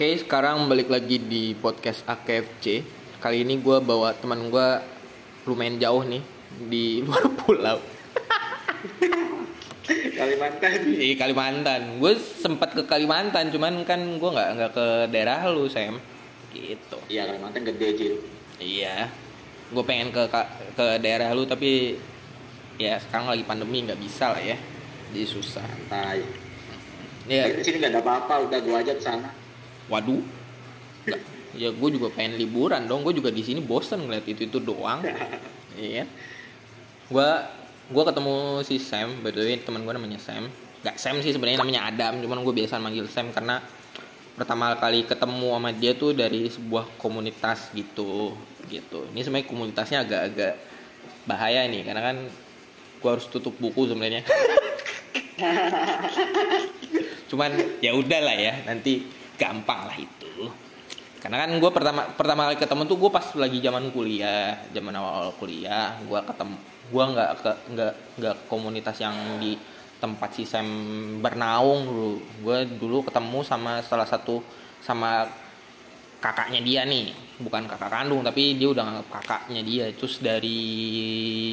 Oke, sekarang balik lagi di podcast AKFC. Kali ini gue bawa teman gue lumayan jauh nih di luar pulau. Kalimantan. Di Kalimantan. Gue sempat ke Kalimantan, cuman kan gue nggak nggak ke daerah lu, Sam. Gitu. Iya Kalimantan gede Jil. Iya. Gue pengen ke ke daerah lu tapi ya sekarang lagi pandemi nggak bisa lah ya. Jadi susah. Tai. Ya, Di sini nggak ada apa-apa, udah gua ajak sana. Waduh. Ya gue juga pengen liburan dong. Gue juga di sini bosen ngeliat itu itu doang. Iya. Gua gua ketemu si Sam, by the way teman gua namanya Sam. Gak Sam sih sebenarnya namanya Adam, cuman gue biasa manggil Sam karena pertama kali ketemu sama dia tuh dari sebuah komunitas gitu gitu. Ini sebenarnya komunitasnya agak-agak bahaya nih karena kan gua harus tutup buku sebenarnya. cuman ya udahlah ya, nanti gampang lah itu. Karena kan gue pertama pertama kali ketemu tuh gue pas lagi zaman kuliah zaman awal awal kuliah gue ketemu gue nggak ke nggak nggak komunitas yang di tempat si Sam bernaung dulu. Gue dulu ketemu sama salah satu sama kakaknya dia nih. Bukan kakak kandung tapi dia udah kakaknya dia. Terus dari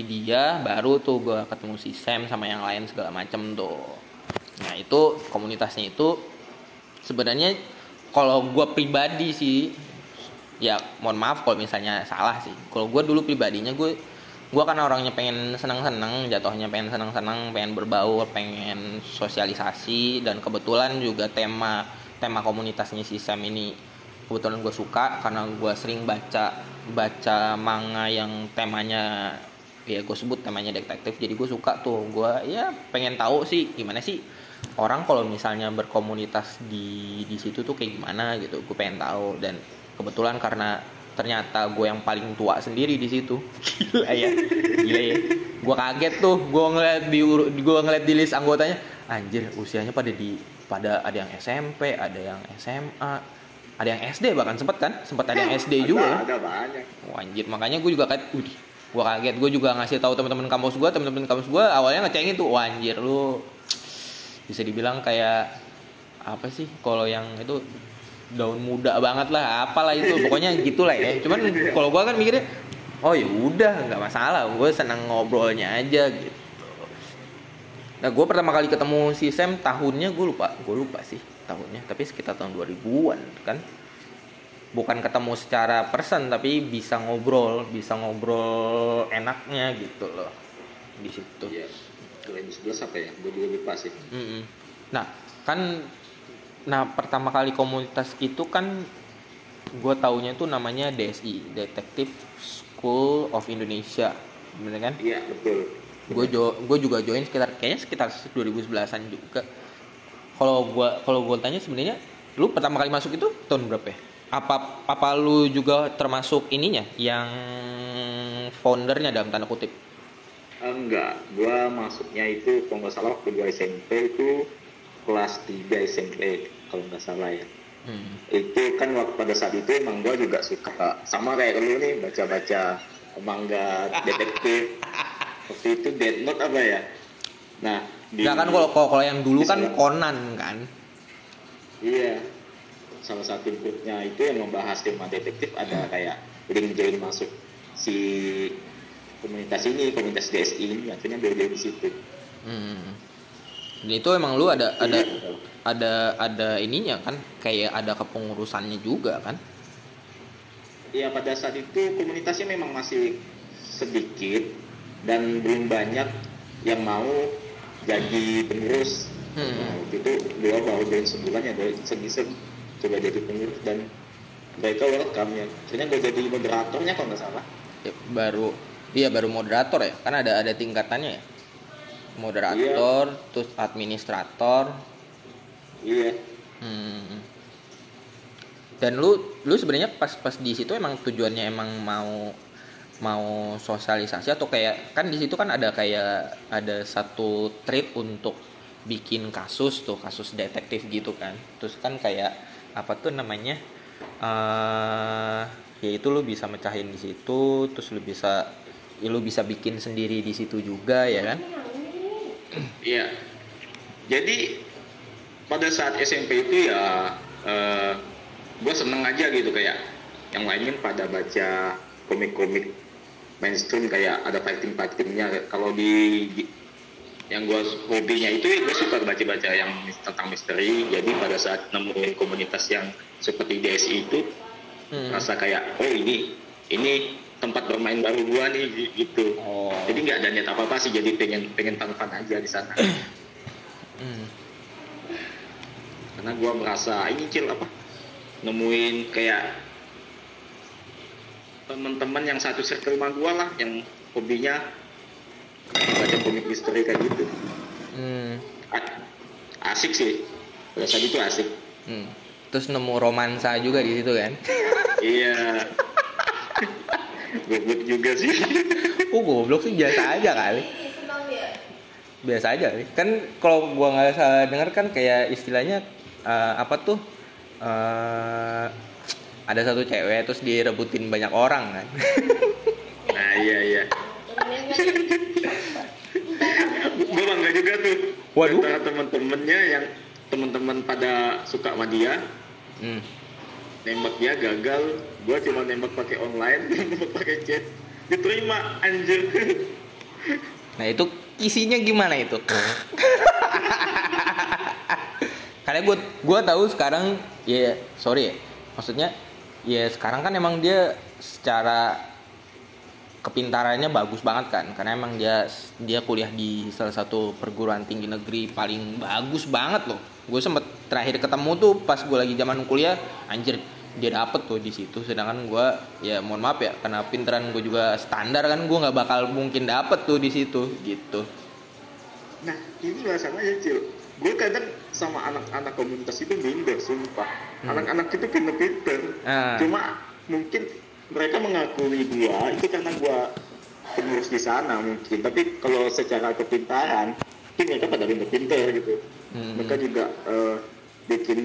dia baru tuh gue ketemu si Sam sama yang lain segala macem tuh. Nah itu komunitasnya itu sebenarnya kalau gue pribadi sih ya mohon maaf kalau misalnya salah sih. Kalau gue dulu pribadinya gue gue kan orangnya pengen senang-senang jatuhnya pengen senang-senang pengen berbaur pengen sosialisasi dan kebetulan juga tema tema komunitasnya si Sam ini kebetulan gue suka karena gue sering baca baca manga yang temanya ya gue sebut temanya detektif jadi gue suka tuh. Gue ya pengen tahu sih gimana sih orang kalau misalnya berkomunitas di di situ tuh kayak gimana gitu gue pengen tahu. Dan kebetulan karena ternyata gue yang paling tua sendiri di situ. Gila ya. Gila ya. Gue kaget tuh gue ngeliat di gue ngeliat di list anggotanya anjir usianya pada di pada ada yang SMP ada yang SMA ada yang SD bahkan sempet kan? Sempat ada yang SD juga? Ada, ada banyak. Wah, anjir. Makanya gue juga kaget Udih, gue kaget. Gue juga ngasih tahu teman-teman kampus gue teman-teman kampus gue awalnya ngecengin tuh Wah, anjir lu bisa dibilang kayak apa sih kalau yang itu daun muda banget lah apalah itu pokoknya gitulah ya. Cuman kalau gue kan mikirnya oh ya udah nggak masalah gue senang ngobrolnya aja gitu. Nah gue pertama kali ketemu si Sam tahunnya gue lupa gue lupa sih tahunnya tapi sekitar tahun 2000-an kan. Bukan ketemu secara person tapi bisa ngobrol bisa ngobrol enaknya gitu loh di situ. Iya. 2011 apa ya? Gue juga lupa sih. Mm-mm. Nah, kan nah pertama kali komunitas itu kan gue taunya itu namanya DSI, Detective School of Indonesia. Bener kan? Iya, betul. Gue jo gue juga join sekitar kayaknya sekitar 2011-an juga. Kalau gua kalau gua tanya sebenarnya lu pertama kali masuk itu tahun berapa ya? Apa apa lu juga termasuk ininya yang foundernya dalam tanda kutip? Enggak, gua masuknya itu kalau nggak salah waktu gua SMP itu kelas 3 SMP kalau nggak salah ya. Hmm. Itu kan waktu pada saat itu emang gua juga suka sama kayak lu nih baca-baca manga detektif. Waktu itu Death Note apa ya? Nah, di Enggak kan kalau kalau yang dulu kan Conan kan. Iya. Salah satu grupnya itu yang membahas tema detektif ada kayak link join masuk si komunitas ini, komunitas DSI ini, akhirnya dari di situ. Hmm. Dan itu emang lu ada ada ada ada ininya kan kayak ada kepengurusannya juga kan. Iya pada saat itu komunitasnya memang masih sedikit dan belum banyak yang mau jadi pengurus. Hmm. Nah, itu gua baru join sebulan ya, gue iseng-iseng coba jadi pengurus dan mereka welcome ya. Akhirnya gue jadi moderatornya kalau nggak salah. Ya, baru iya baru moderator ya kan ada ada tingkatannya ya. Moderator, terus administrator. Iya. Hmm. Dan lu lu sebenarnya pas pas di situ emang tujuannya emang mau mau sosialisasi atau kayak kan di situ kan ada kayak ada satu trip untuk bikin kasus tuh kasus detektif gitu kan terus kan kayak apa tuh namanya eh ya itu lu bisa mecahin di situ terus lu bisa ya lu bisa bikin sendiri di situ juga ya kan Iya. Jadi pada saat SMP itu ya eh, gue seneng aja gitu kayak yang lain kan pada baca komik-komik mainstream kayak ada fighting fightingnya kalau di, di yang gue hobinya itu gue suka baca-baca yang tentang misteri jadi pada saat nemuin komunitas yang seperti DSI itu hmm. rasa kayak oh ini ini tempat bermain baru gue nih gitu oh. jadi nggak ada niat apa apa sih jadi pengen pengen fun aja di sana hmm. karena gue merasa ini cil apa nemuin kayak teman-teman yang satu circle sama gue lah yang hobinya baca komik misteri kayak gitu hmm. asik sih saat itu asik hmm. terus nemu romansa juga di situ kan iya goblok juga sih. Oh goblok sih? Biasa aja kali. Biasa aja kan kalau gua nggak salah dengar kan kayak istilahnya uh, apa tuh uh, ada satu cewek terus direbutin banyak orang kan. Nah iya iya. Gue bangga juga tuh. Waduh. Antara temen-temennya yang teman-teman pada suka sama dia. Hmm. Nembak dia gagal gue cuma nembak pakai online nembak pakai chat. Diterima anjir. Nah itu isinya gimana itu? Karena gue gue tahu sekarang ya sorry ya. Maksudnya ya sekarang kan emang dia secara kepintarannya bagus banget kan. Karena emang dia dia kuliah di salah satu perguruan tinggi negeri paling bagus banget loh. Gue sempet terakhir ketemu tuh pas gue lagi zaman kuliah anjir dia dapet tuh di situ. Sedangkan gue ya mohon maaf ya karena pintaran gue juga standar kan gue nggak bakal mungkin dapet tuh di situ gitu. Nah ini masalahnya cil. Gue kadang sama anak-anak komunitas itu minder sumpah. Hmm. anak-anak itu pinter-pinter. Uh. cuma mungkin mereka mengakui gua itu karena gua pengurus di sana mungkin. Tapi kalau secara kepintaran itu mereka pada pinter-pinter gitu. Hmm. mereka juga uh, bikin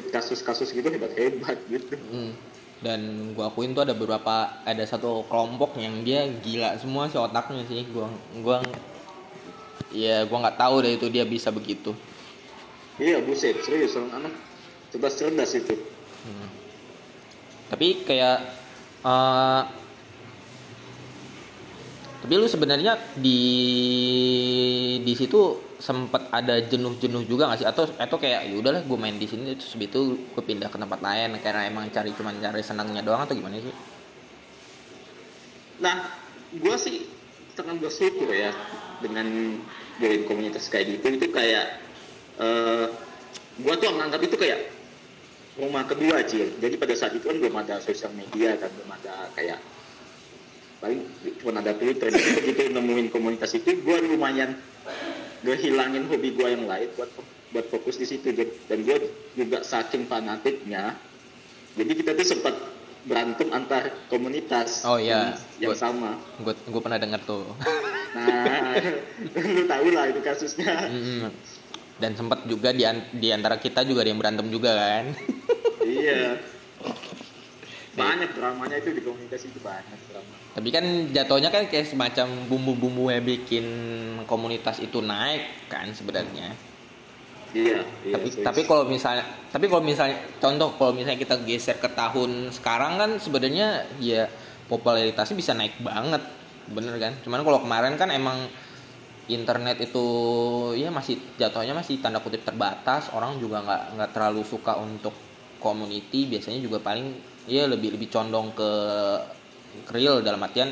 kasus-kasus gitu hebat-hebat gitu hmm. dan gua akuin tuh ada beberapa ada satu kelompok yang dia gila semua si otaknya sih gua gua ya gue nggak tahu deh itu dia bisa begitu iya buset serius orang anak cerdas cerdas itu hmm. tapi kayak uh, tapi lu sebenarnya di di situ sempat ada jenuh-jenuh juga gak sih? Atau atau kayak ya udahlah gue main di sini terus itu gue pindah ke tempat lain karena emang cari cuma cari senangnya doang atau gimana sih? Nah, gue sih sangat bersyukur ya dengan join komunitas kayak gitu. Itu kayak uh, gua tuh menganggap itu kayak rumah kedua aja jadi pada saat itu kan belum ada sosial media kan belum ada kayak paling cuma ada Twitter. Jadi begitu nemuin komunitas itu gua lumayan ngehilangin hobi gua yang lain buat buat fokus di situ. Dan gua juga saking fanatiknya jadi kita tuh sempat berantem antar komunitas oh iya. yang, yang sama. gue gue pernah dengar tuh. Nah lu tahu lah itu kasusnya. Mm-hmm. dan sempat juga di, di antara kita juga ada yang berantem juga kan? Iya banyak dramanya itu di komunitas itu banyak drama tapi kan jatuhnya kan kayak semacam bumbu-bumbu yang bikin komunitas itu naik kan sebenarnya Iya, iya. Tapi tapi kalau misalnya tapi kalau misalnya contoh kalau misalnya kita geser ke tahun sekarang kan sebenarnya ya popularitasnya bisa naik banget. Bener kan? Cuman kalau kemarin kan emang internet itu ya masih jatuhnya masih tanda kutip terbatas, orang juga nggak nggak terlalu suka untuk community, biasanya juga paling ya lebih lebih condong ke real dalam artian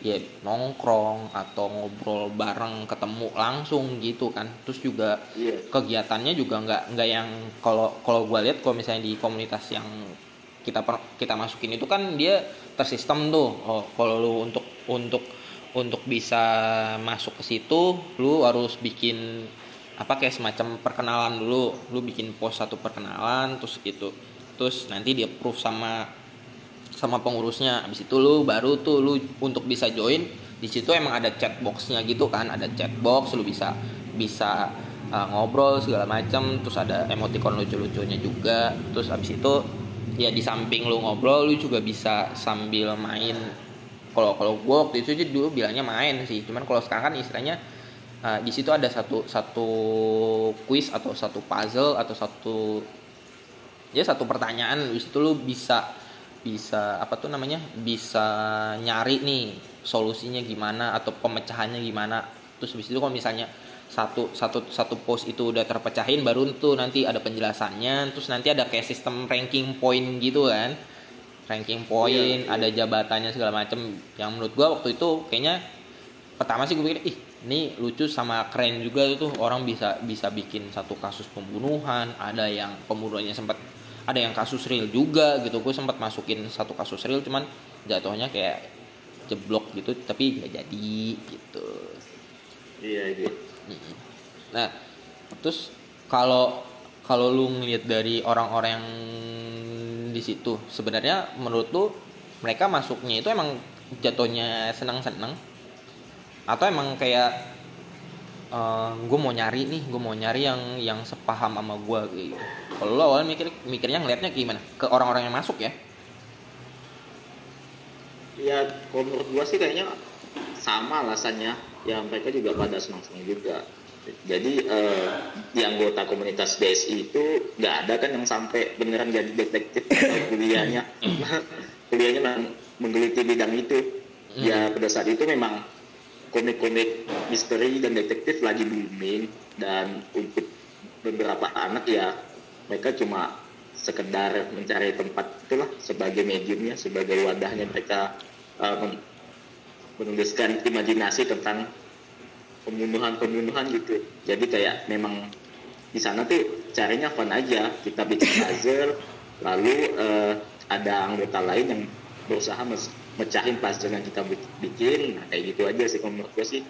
ya nongkrong atau ngobrol bareng ketemu langsung gitu kan. Terus juga yeah. kegiatannya juga nggak nggak yang kalau kalau gue lihat kalau misalnya di komunitas yang kita per, kita masukin itu kan dia tersistem tuh. Oh, kalau lu untuk untuk untuk bisa masuk ke situ lu harus bikin apa kayak semacam perkenalan dulu. Lu bikin post satu perkenalan terus gitu terus nanti dia approve sama sama pengurusnya. Habis itu lu baru tuh lu untuk bisa join di situ emang ada chat boxnya gitu kan ada chat box lu bisa bisa uh, ngobrol segala macam terus ada emoticon lucu-lucunya juga. Terus habis itu ya di samping lu ngobrol lu juga bisa sambil main. Kalau kalau gue waktu itu dulu bilangnya main sih cuman kalau sekarang kan istilahnya uh, di situ ada satu satu quiz atau satu puzzle atau satu ya satu pertanyaan habis itu lu bisa bisa apa tuh namanya bisa nyari nih solusinya gimana atau pemecahannya gimana. Terus habis itu kalau misalnya satu satu satu post itu udah terpecahin baru tuh nanti ada penjelasannya. Terus nanti ada kayak sistem ranking point gitu kan. Ranking point Iya, iya. ada jabatannya segala macem. Yang menurut gua waktu itu kayaknya pertama sih gue pikir ih ini lucu sama keren juga tuh. Orang bisa bisa bikin satu kasus pembunuhan ada yang pembunuhannya sempat ada yang kasus real juga gitu. Gue sempat masukin satu kasus real cuman jatuhnya kayak jeblok gitu tapi nggak jadi gitu. Iya gitu. Nah, terus kalau kalau lu ngelihat dari orang-orang yang di situ, sebenarnya menurut lu mereka masuknya itu emang jatuhnya senang-senang? Atau emang kayak gue mau nyari nih, gue mau nyari yang yang sepaham sama gue gitu. Kalau lu awalnya mikir mikirnya ngelihatnya gimana? Ke orang-orang yang masuk ya? ya kalau menurut gua sih kayaknya sama alasannya ya mereka juga pada senang-senang juga jadi eh, di anggota komunitas BSI itu nggak ada kan yang sampai beneran jadi detektif kuliahnya kuliahnya memang menggeluti bidang itu ya pada saat itu memang komik-komik misteri dan detektif lagi booming dan untuk beberapa anak ya mereka cuma sekedar mencari tempat itulah sebagai mediumnya sebagai wadahnya mereka men- menuliskan imajinasi tentang pembunuhan-pembunuhan gitu. Jadi kayak memang di sana tuh caranya fun aja. Kita bikin puzzle lalu uh, ada anggota lain yang berusaha mecahin puzzle yang kita bi- bikin. Nah, kayak gitu aja sih kalau menurut gue sih.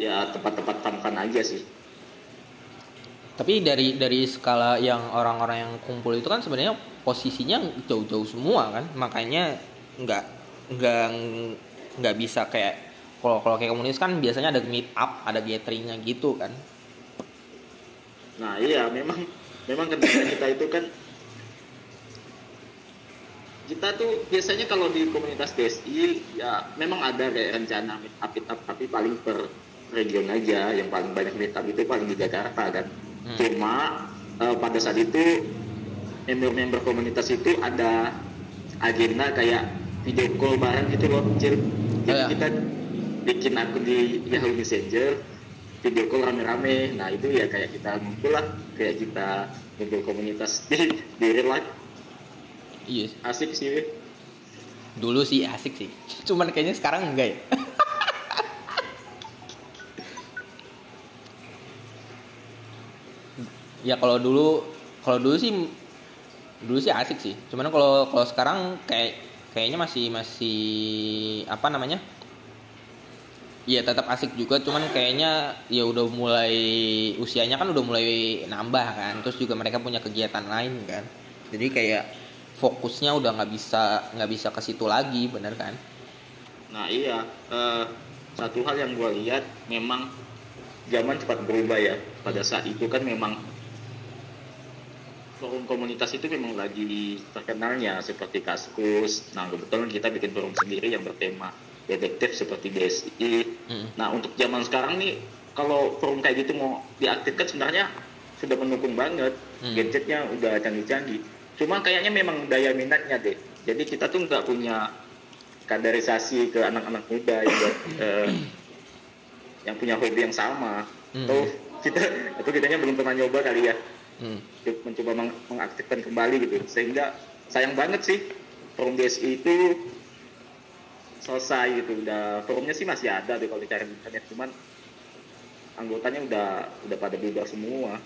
Ya tempat-tempat fun-fun aja sih. Tapi dari dari skala yang orang-orang yang kumpul itu kan sebenarnya posisinya jauh-jauh semua kan, makanya nggak nggak nggak bisa kayak kalau kalau kayak komunis kan biasanya ada meet up, ada gatheringnya gitu kan. Nah iya memang memang kendala kita itu kan kita tuh biasanya kalau di komunitas BSI ya memang ada kayak rencana meet up, meet up tapi paling per region aja yang paling banyak meet up itu paling di Jakarta kan Hmm. cuma eh, pada saat itu member-member komunitas itu ada agenda kayak video call bareng gitu loh Cil. jadi Oh, ya. kita bikin akun di Yahoo Messenger video call rame-rame nah itu ya kayak kita ngumpul lah kayak kita ngumpul komunitas di, di real life Iya, asik sih dulu sih asik sih. Cuman kayaknya sekarang enggak ya. ya kalau dulu kalau dulu sih dulu sih asik sih. Cuman kalau kalau sekarang kayak kayaknya masih masih apa namanya? Iya tetap asik juga, cuman kayaknya ya udah mulai usianya kan udah mulai nambah kan, terus juga mereka punya kegiatan lain kan, jadi kayak fokusnya udah nggak bisa nggak bisa ke situ lagi, bener kan? nah iya eh, satu hal yang gue lihat memang zaman cepat berubah ya pada saat itu kan memang forum komunitas itu memang lagi terkenalnya seperti Kaskus. Nah kebetulan kita bikin forum sendiri yang bertema detektif seperti BSI. Mm. Nah untuk zaman sekarang nih kalau forum kayak gitu mau diaktifkan sebenarnya sudah mendukung banget. Hmm. Gadgetnya udah canggih-canggih. Cuma kayaknya memang daya minatnya deh. Jadi kita tuh nggak punya kaderisasi ke anak-anak muda yang eh, yang punya hobi yang sama. Hmm. Atau kita atau kitanya belum pernah nyoba kali ya Hmm. mencoba meng- mengaktifkan kembali gitu sehingga sayang banget sih forum BSI itu selesai gitu udah forumnya sih masih ada tuh kalau dicari di internet cuman anggotanya udah udah pada bubar semua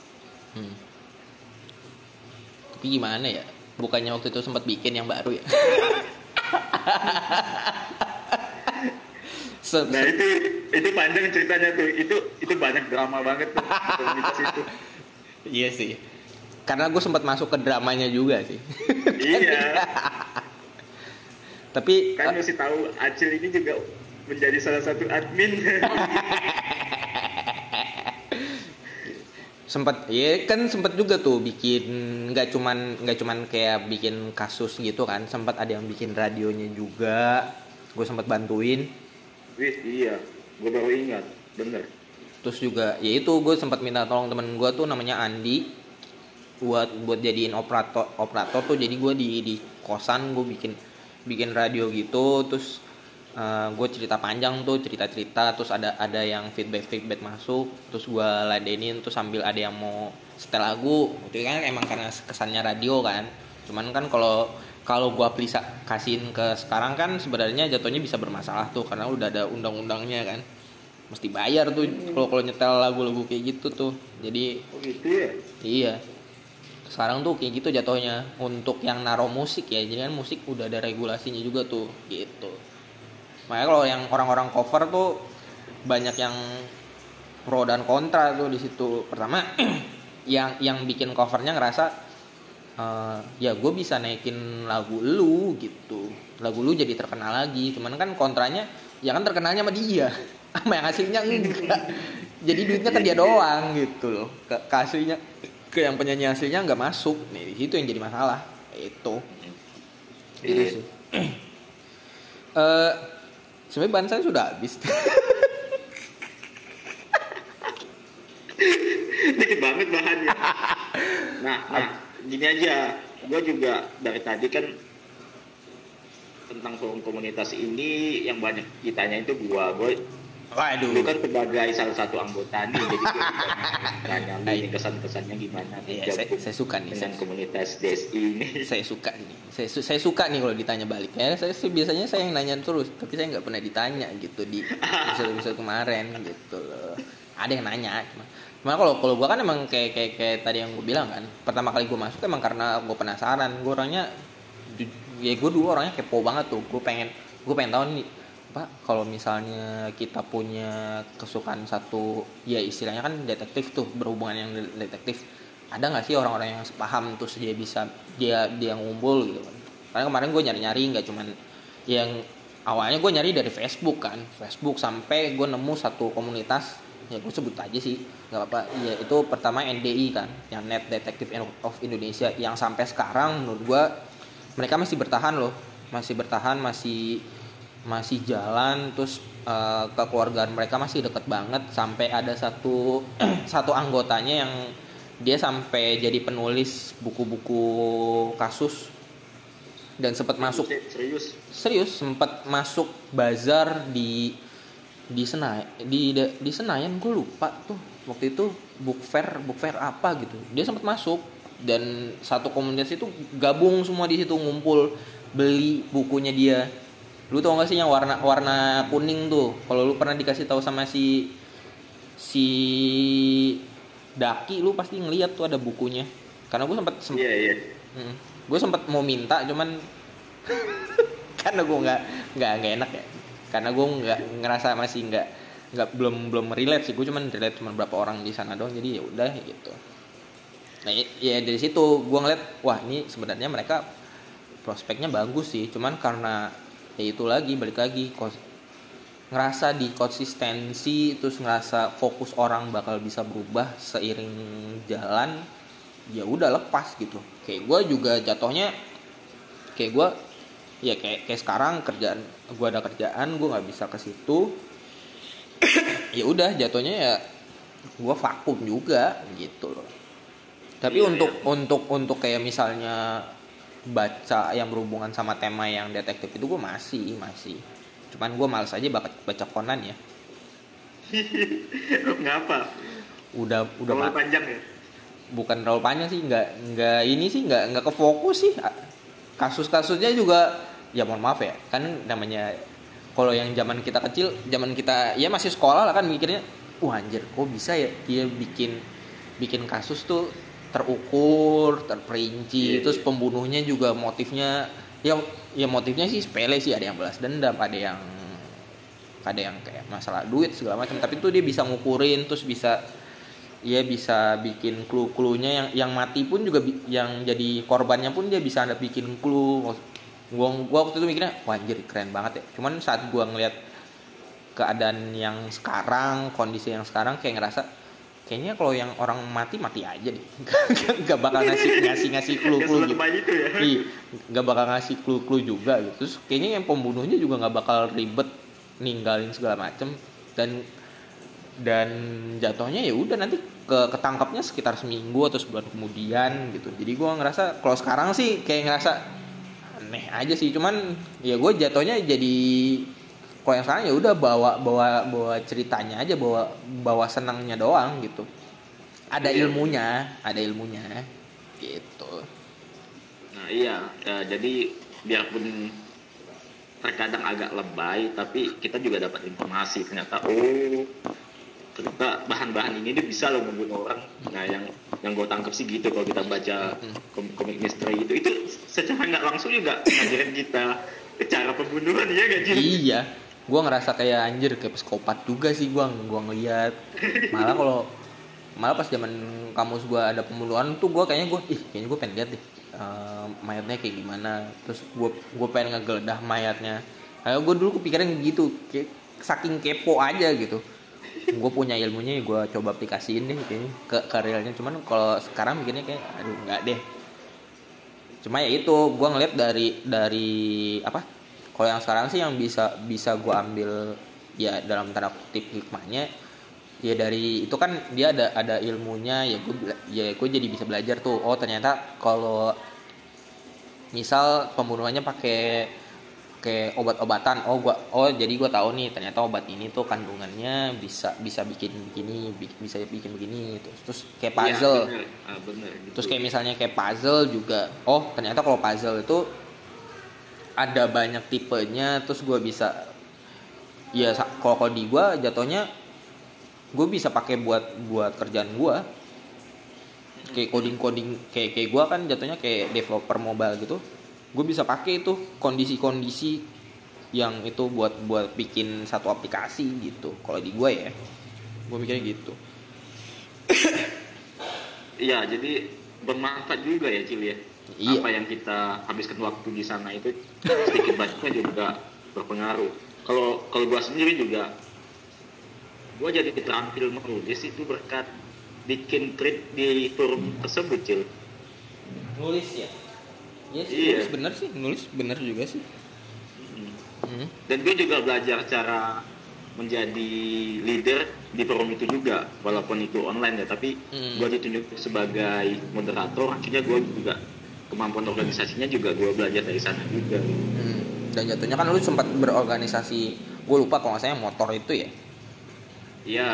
Hmm. Tapi gimana ya? Bukannya waktu itu sempat bikin yang baru ya? Se- nah itu itu panjang ceritanya tuh itu itu banyak drama banget tuh itu iya sih. Karena gue sempat masuk ke dramanya juga sih. iya Tapi kan mesti tahu Acil ini juga menjadi salah satu admin sempat ya kan sempat juga tuh bikin nggak cuman nggak cuman kayak bikin kasus gitu kan sempat ada yang bikin radionya juga. Gue sempat bantuin. Wih, iya gue baru ingat bener. Terus juga ya itu gue sempat minta tolong temen gue tuh namanya Andi buat buat jadiin operator operator tuh. Jadi gue di di kosan gue bikin bikin radio gitu. Terus uh, gue cerita panjang tuh cerita cerita terus ada ada yang feedback feedback masuk terus gue ladenin terus sambil ada yang mau setel lagu itu kan emang karena kesannya radio kan. Cuman kan kalau kalau gue bisa kasihin ke sekarang kan sebenarnya jatuhnya bisa bermasalah tuh karena udah ada undang-undangnya kan. Mesti bayar tuh kalau kalau nyetel lagu-lagu kayak gitu tuh. Jadi oh gitu ya? iya. Sekarang tuh kayak gitu jatuhnya untuk yang naruh musik ya. Jadi kan musik udah ada regulasinya juga tuh gitu makanya kalau yang orang-orang cover tuh banyak yang pro dan kontra tuh di situ. Pertama yang yang bikin covernya ngerasa uh, ya gue bisa naikin lagu lu gitu. Lagu lu jadi terkenal lagi. Cuman kan kontranya ya kan terkenalnya sama dia. Sama yang hasilnya enggak. Jadi duitnya ke dia doang gitu loh. Ke, ke aslinya ke yang penyanyi aslinya nggak masuk. Nih itu yang jadi masalah. Itu. Itu sih. Eh, sebenarnya bahan saya sudah habis. Dikit banget bahannya. Nah, nah gini aja. Gue juga dari tadi kan tentang forum komunitas ini yang banyak ditanya itu gua. Gue waduh. Lu kan sebagai salah satu anggota nih jadi gue tanya ini kesan-kesannya gimana Iya, saya, saya suka nih dengan saya, komunitas DSI ini. Saya suka nih. Saya, su- saya suka nih kalau ditanya balik. Ya saya sih biasanya saya yang nanya terus tapi saya nggak pernah ditanya gitu di episode episode kemarin gitu loh. Ada yang nanya cuma cuma kalau kalau gua kan emang kayak kayak kayak tadi yang gue bilang kan pertama kali gue masuk emang karena gue penasaran. Gue orangnya ya gue dulu orangnya kepo banget tuh. Gue pengen gue pengen tahu nih pak kalau misalnya kita punya kesukaan satu ya istilahnya kan detektif tuh berhubungan yang de- detektif. Ada nggak sih orang-orang yang paham terus dia bisa dia dia ngumpul gitu kan? Karena kemarin gue nyari-nyari nggak cuman yang awalnya gue nyari dari Facebook kan. Facebook sampai gue nemu satu komunitas ya gue sebut aja sih nggak apa-apa. Ya itu pertama NDI kan yang Net Detective of Indonesia. Yang sampai sekarang menurut gue mereka masih bertahan loh. Masih bertahan masih masih jalan terus eh, kekeluargaan mereka masih deket banget sampai ada satu satu anggotanya yang dia sampai jadi penulis buku-buku kasus. Dan sempat masuk serius serius? Sempat masuk bazar di di Senayan di di Senayan gue lupa tuh. Waktu itu book fair book fair apa gitu. Dia sempat masuk dan satu komunitas itu gabung semua di situ ngumpul beli bukunya dia lu tau gak sih yang warna warna kuning tuh? Kalau lu pernah dikasih tahu sama si si Daki lu pasti ngeliat tuh ada bukunya. Karena gue sempat iya iya. Gue sempat mau minta cuman karena gue nggak nggak nggak enak ya. Karena gue nggak ngerasa masih nggak nggak belum belum relate sih. Gue cuman relate cuma berapa orang di sana doang jadi ya udah gitu. Nah ya dari situ gue ngeliat wah ini sebenarnya mereka prospeknya bagus sih. Cuman karena ya itu lagi balik lagi. Ngerasa di konsistensi terus ngerasa fokus orang bakal bisa berubah seiring jalan ya udah lepas gitu. Kayak gue juga jatuhnya kayak gue ya kayak kayak sekarang kerjaan gue ada kerjaan gue nggak bisa ke situ. Ya udah jatuhnya ya gue vakum juga gitu loh. Tapi Iya, untuk untuk untuk kayak misalnya baca yang berhubungan sama tema yang detektif itu gue masih masih. Cuman gue males aja baca baca Conan ya. Ngapa? Udah udah terlalu ma- panjang ya? Bukan terlalu panjang sih nggak nggak ini sih nggak nggak kefokus sih. Kasus-kasusnya juga ya mohon maaf ya kan namanya kalau yang zaman kita kecil zaman kita ya masih sekolah lah kan mikirnya wah anjir kok bisa ya dia bikin bikin kasus tuh terukur terperinci Iya, terus iya. pembunuhnya juga motifnya ya ya motifnya sih sepele sih ada yang balas dendam ada yang ada yang kayak masalah duit segala macam. Tapi tuh dia bisa ngukurin terus bisa ya bisa bikin clue-cluenya yang yang mati pun juga bi- yang jadi korbannya pun dia bisa ada bikin clue. Gua gua waktu itu mikirnya wah anjir keren banget ya. Cuman saat gua ngeliat keadaan yang sekarang kondisi yang sekarang kayak ngerasa kayaknya kalau yang orang mati mati aja deh. Gak bakal ngasih ngasih ngasih clue clue gitu. ya? Iya, nggak bakal ngasih clue-clue juga gitu. Terus kayaknya yang pembunuhnya juga nggak bakal ribet ninggalin segala macem. Dan dan jatuhnya ya udah nanti ke ketangkapnya sekitar seminggu atau sebulan kemudian gitu. Jadi gue ngerasa kalau sekarang sih kayak ngerasa aneh aja sih. Cuman ya gue jatuhnya jadi kalau yang sekarang ya udah bawa bawa bawa ceritanya aja bawa bawa senangnya doang gitu. Ada Iya. ilmunya ada ilmunya. Gitu. Nah iya, ya, jadi biarpun terkadang agak lebay, tapi kita juga dapat informasi ternyata oh ternyata bahan-bahan ini dia bisa loh membunuh orang. Nah yang yang gue tangkap sih gitu kalau kita baca kom- komik misteri itu. Itu secara nggak langsung juga ngajarin kita cara pembunuhan ya gak Jin? iya gue ngerasa kayak anjir kayak psikopat juga sih gue gua ngeliat. Malah kalau malah pas zaman kamus gue ada pembunuhan tuh gue kayaknya gue ih kayaknya gue pengen lihat deh eh, mayatnya kayak gimana. Terus gue gue pengen ngegeledah mayatnya. Kayak gue dulu kepikiran gitu kayak saking kepo aja gitu. Gue punya ilmunya ya gue coba aplikasiin deh kayaknya ke realnya. Cuman kalau sekarang bikinnya kayak aduh nggak deh. Cuma ya itu gue ngeliat dari dari apa kalau yang sekarang sih yang bisa bisa gue ambil ya dalam tanda kutip hikmahnya ya dari itu kan dia ada ada ilmunya ya gue ya gue jadi bisa belajar tuh oh ternyata kalau misal pembunuhannya pakai kayak obat-obatan oh gua oh jadi gue tahu nih ternyata obat ini tuh kandungannya bisa bisa bikin begini bi- bisa bikin begini terus terus kayak puzzle Iya, bener. Ah, bener, gitu. Terus kayak misalnya kayak puzzle juga. Oh, ternyata kalau puzzle itu ada banyak tipenya terus gue bisa ya kalau di gue jatuhnya gue bisa pakai buat buat kerjaan gue kayak coding coding kayak kayak gue kan jatuhnya kayak developer mobile gitu. Gue bisa pakai itu kondisi-kondisi yang itu buat buat bikin satu aplikasi gitu kalau di gue ya. Gue mikirnya gitu. Iya, jadi bermanfaat juga ya Cil ya. Iya. Apa yang kita habiskan waktu di sana itu sedikit banyaknya juga berpengaruh. Kalau kalau gua sendiri juga gua jadi terampil menulis itu berkat bikin tweet di forum tersebut Cil. nulis ya Iya sih, Iya. nulis bener sih, nulis bener juga sih. Hmm. Hmm. Dan gue juga belajar cara menjadi leader di forum itu juga walaupun itu online ya tapi Hmm. gue ditunjuk sebagai moderator akhirnya gue juga kemampuan organisasinya juga gue belajar dari sana juga Hmm. Dan jatuhnya kan lu sempat berorganisasi, gue lupa kalau nggak yang motor itu ya. iya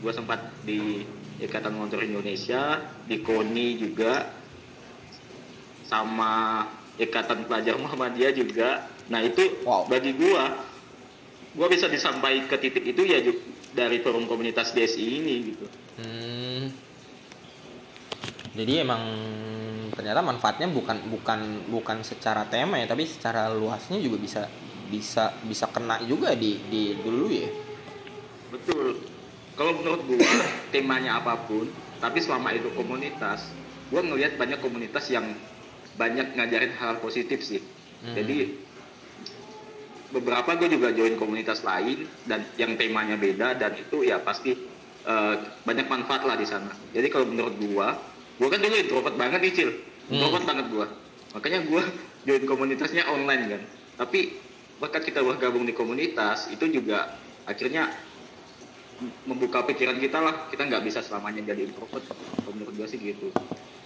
gue sempat di Ikatan Motor Indonesia di KONI juga sama Ikatan Pelajar Muhammadiyah juga nah itu Wow. bagi gue gue bisa disampaikan ke titik itu ya dari forum komunitas DSI ini gitu Hmm. Jadi emang ternyata manfaatnya bukan bukan bukan secara tema ya, tapi secara luasnya juga bisa bisa bisa kena juga di di dulu ya. Betul. Kalau menurut gua temanya apa pun, tapi selama itu komunitas, gua ngelihat banyak komunitas yang banyak ngajarin hal positif sih. Hmm. Jadi beberapa gue juga join komunitas lain dan yang temanya beda dan itu ya pasti eh, banyak manfaat lah di sana. Jadi kalau menurut gua, gua kan dulu introvert banget nih Cil. Introvert banget gua. Makanya gua join komunitasnya online kan. Tapi berkat kita bergabung di komunitas itu juga akhirnya membuka pikiran kita lah kita nggak bisa selamanya jadi introvert kalau menurut gue sih gitu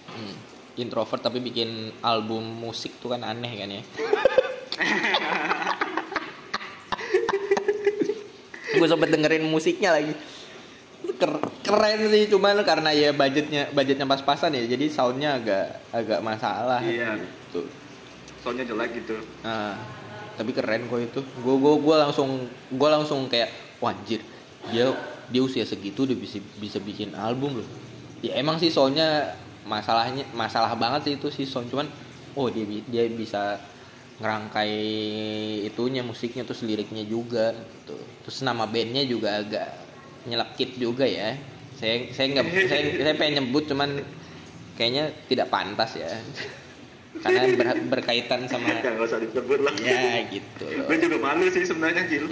Hmm. Introvert tapi bikin album musik tuh kan aneh kan ya. gue sempet dengerin musiknya lagi Ker- keren sih cuman karena ya budgetnya budgetnya pas-pasan ya jadi soundnya agak agak masalah Iya. gitu. soalnya jelek gitu Nah, tapi keren kok itu. Gue gue gue langsung gue langsung kayak wah anjir. Dia dia usia segitu udah bisa bisa bikin album loh. Ya emang sih soalnya masalahnya masalah banget sih itu sih sound cuman oh dia dia bisa ngerangkai itunya musiknya terus liriknya juga gitu. Terus nama bandnya juga agak nyelekit juga ya. Saya saya nggak saya saya pengen nyebut cuman kayaknya tidak pantas ya. Karena ber- berkaitan sama ya nggak usah disebut lah ya gitu loh. gue juga malu sih sebenarnya Gil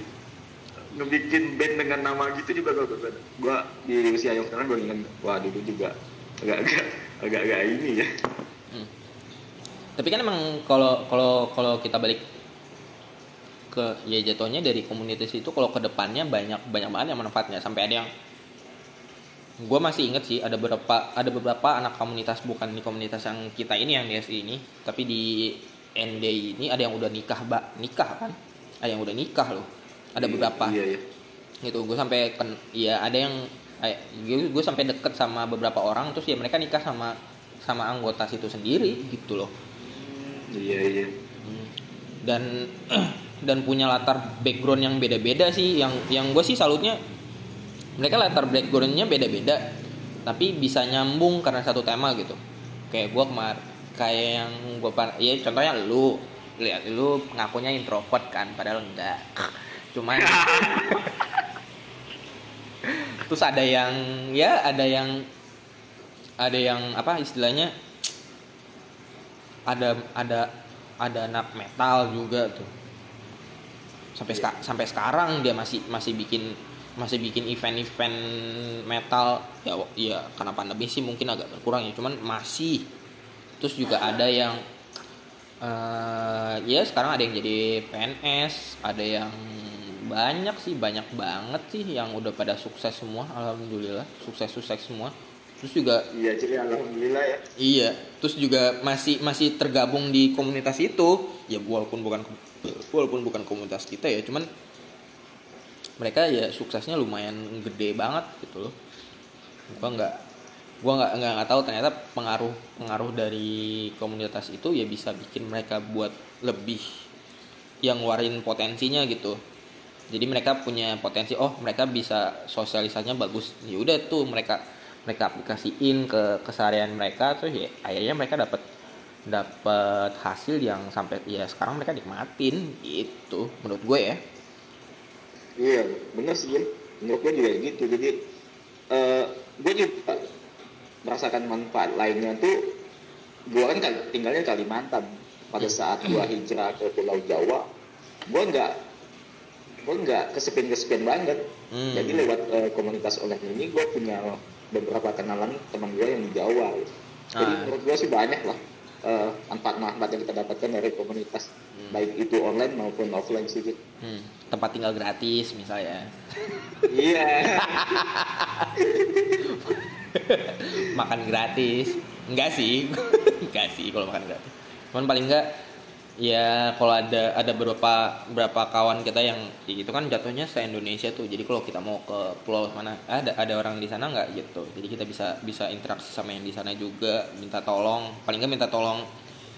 ngebikin band dengan nama gitu juga gue gue gue di usia yang sekarang gue ingat wah dulu juga agak-agak agak-agak ini ya Hmm. tapi kan emang kalau kalau kalau kita balik ke ya jatuhnya dari komunitas itu kalau ke depannya banyak banyak banget yang manfaatnya sampai ada yang gue masih inget sih ada beberapa ada beberapa anak komunitas bukan di komunitas yang kita ini yang di SI ini tapi di ND ini ada yang udah nikah mbak nikah kan ada yang udah nikah loh ada beberapa Iya, iya. gitu gue sampai ken ya ada yang gue gue sampai deket sama beberapa orang terus ya mereka nikah sama sama anggota situ sendiri gitu loh Iya, iya. Hmm. dan dan punya latar background yang beda-beda sih yang yang gue sih salutnya mereka latar backgroundnya beda-beda tapi bisa nyambung karena satu tema gitu. Kayak gue kemar kayak yang gue ya contohnya lu. Lihat lu ngakunya introvert kan padahal enggak. Cuman terus ada yang ya ada yang ada yang apa istilahnya ada ada ada anak metal juga tuh. Sampai seka- sampai sekarang dia masih masih bikin masih bikin event-event metal ya ya karena pandemi sih mungkin agak berkurang ya cuman masih terus juga ada yang eh ya sekarang ada yang jadi PNS ada yang banyak sih banyak banget sih yang udah pada sukses semua alhamdulillah sukses sukses semua terus juga Iya, jadi alhamdulillah ya. Iya, terus juga masih masih tergabung di komunitas itu. Ya walaupun bukan walaupun bukan komunitas kita ya, cuman mereka ya suksesnya lumayan gede banget gitu loh. Gua nggak gua nggak nggak nggak tahu ternyata pengaruh pengaruh dari komunitas itu ya bisa bikin mereka buat lebih yang ngeluarin potensinya gitu. Jadi mereka punya potensi, oh mereka bisa sosialisasinya bagus. Ya udah tuh mereka mereka aplikasiin ke keseharian mereka terus ya akhirnya mereka dapat dapat hasil yang sampai ya sekarang mereka nikmatin gitu menurut gue ya Iya, bener sih, Jim. Menurut gue juga gitu. Jadi, eh gue juga merasakan manfaat lainnya tuh, gue kan tinggalnya Kalimantan. Pada saat gue hijrah ke Pulau Jawa, gue nggak gue nggak kesepian-kesepian banget. Hmm. Jadi lewat eh, komunitas online ini, gue punya beberapa kenalan teman gue yang di Jawa. Jadi Ah. menurut gue sih banyak lah eh, manfaat-manfaat yang kita dapatkan dari komunitas, baik itu online maupun offline sih. Hmm, tempat tinggal gratis misalnya. Iya. makan gratis. Enggak sih. Enggak sih kalau makan gratis. Cuman paling enggak ya kalau ada ada beberapa beberapa kawan kita yang ya gitu kan jatuhnya se Indonesia tuh. Jadi kalau kita mau ke pulau mana ada ada orang di sana nggak gitu. Jadi kita bisa bisa interaksi sama yang di sana juga minta tolong. Paling nggak minta tolong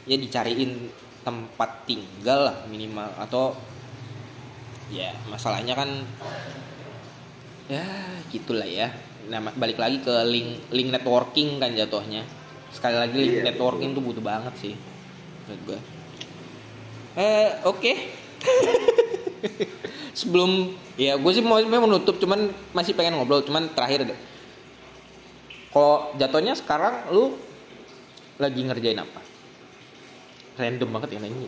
ya dicariin tempat tinggal lah minimal. Atau ya masalahnya kan ya gitulah ya. Nah balik lagi ke link link networking kan jatuhnya. Sekali lagi link Iya, networking tuh butuh banget sih menurut gue eh oke. Sebelum ya gue sih mau mau menutup cuman masih pengen ngobrol cuman terakhir deh. Kalau jatuhnya sekarang lu lagi ngerjain apa? Random banget ya nanya.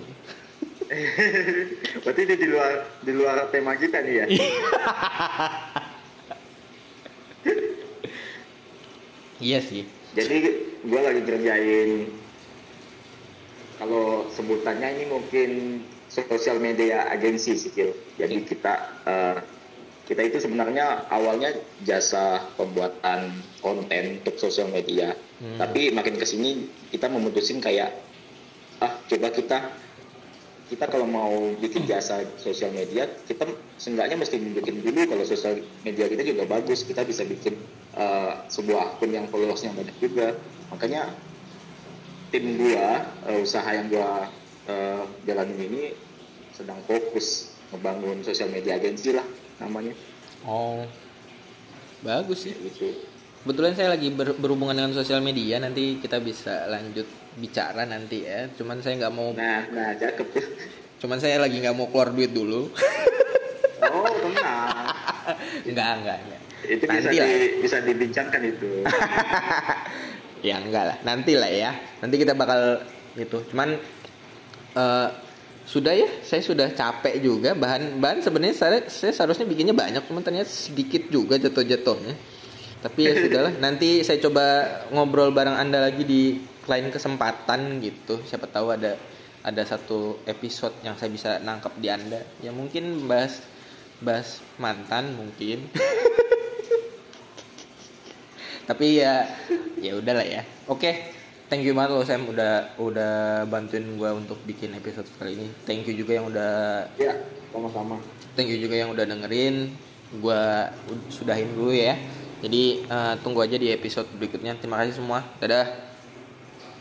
Berarti ini di luar di luar tema kita nih ya. iya. Sih. Jadi gue lagi kerjain kalau sebutannya ini mungkin sosial media agensi sih. Jadi kita eh, kita itu sebenarnya awalnya jasa pembuatan konten untuk sosial media. Hmm. Tapi makin ke sini kita memutusin kayak ah coba kita kita kalau mau bikin jasa sosial media kita seenggaknya mesti bikin dulu kalau sosial media kita juga bagus kita bisa bikin eh, sebuah akun yang followersnya banyak juga makanya tim gua eh, usaha yang gua eh, jalanin ini sedang fokus membangun sosial media agensi lah namanya oh bagus sih gitu Kebetulan saya lagi ber- berhubungan dengan sosial media nanti kita bisa lanjut bicara nanti ya. Cuman saya nggak mau, nah nah cakep cuman saya lagi nggak mau keluar duit dulu. oh tenang enggak enggak enggak. itu bisa Nanti lah. di- bisa dibincangkan itu ya enggak lah. Nanti lah ya. Nanti kita bakal itu. Cuman eh, sudah ya, saya sudah capek juga bahan bahan sebenarnya saya, saya seharusnya bikinnya banyak, cuman ternyata sedikit juga jatuh-jatuhnya. Tapi ya sudahlah, nanti saya coba ngobrol bareng Anda lagi di lain kesempatan gitu. Siapa tahu ada ada satu episode yang saya bisa nangkep di Anda. Ya mungkin bahas bahas mantan mungkin. tapi ya ya udahlah ya. Oke thank you banget lo Sam udah udah bantuin gue untuk bikin episode kali ini. Thank you juga yang udah ya sama-sama. Thank you juga yang udah dengerin. Gue sudahin dulu ya. Jadi eh, tunggu aja di episode berikutnya. Terima kasih semua. Dadah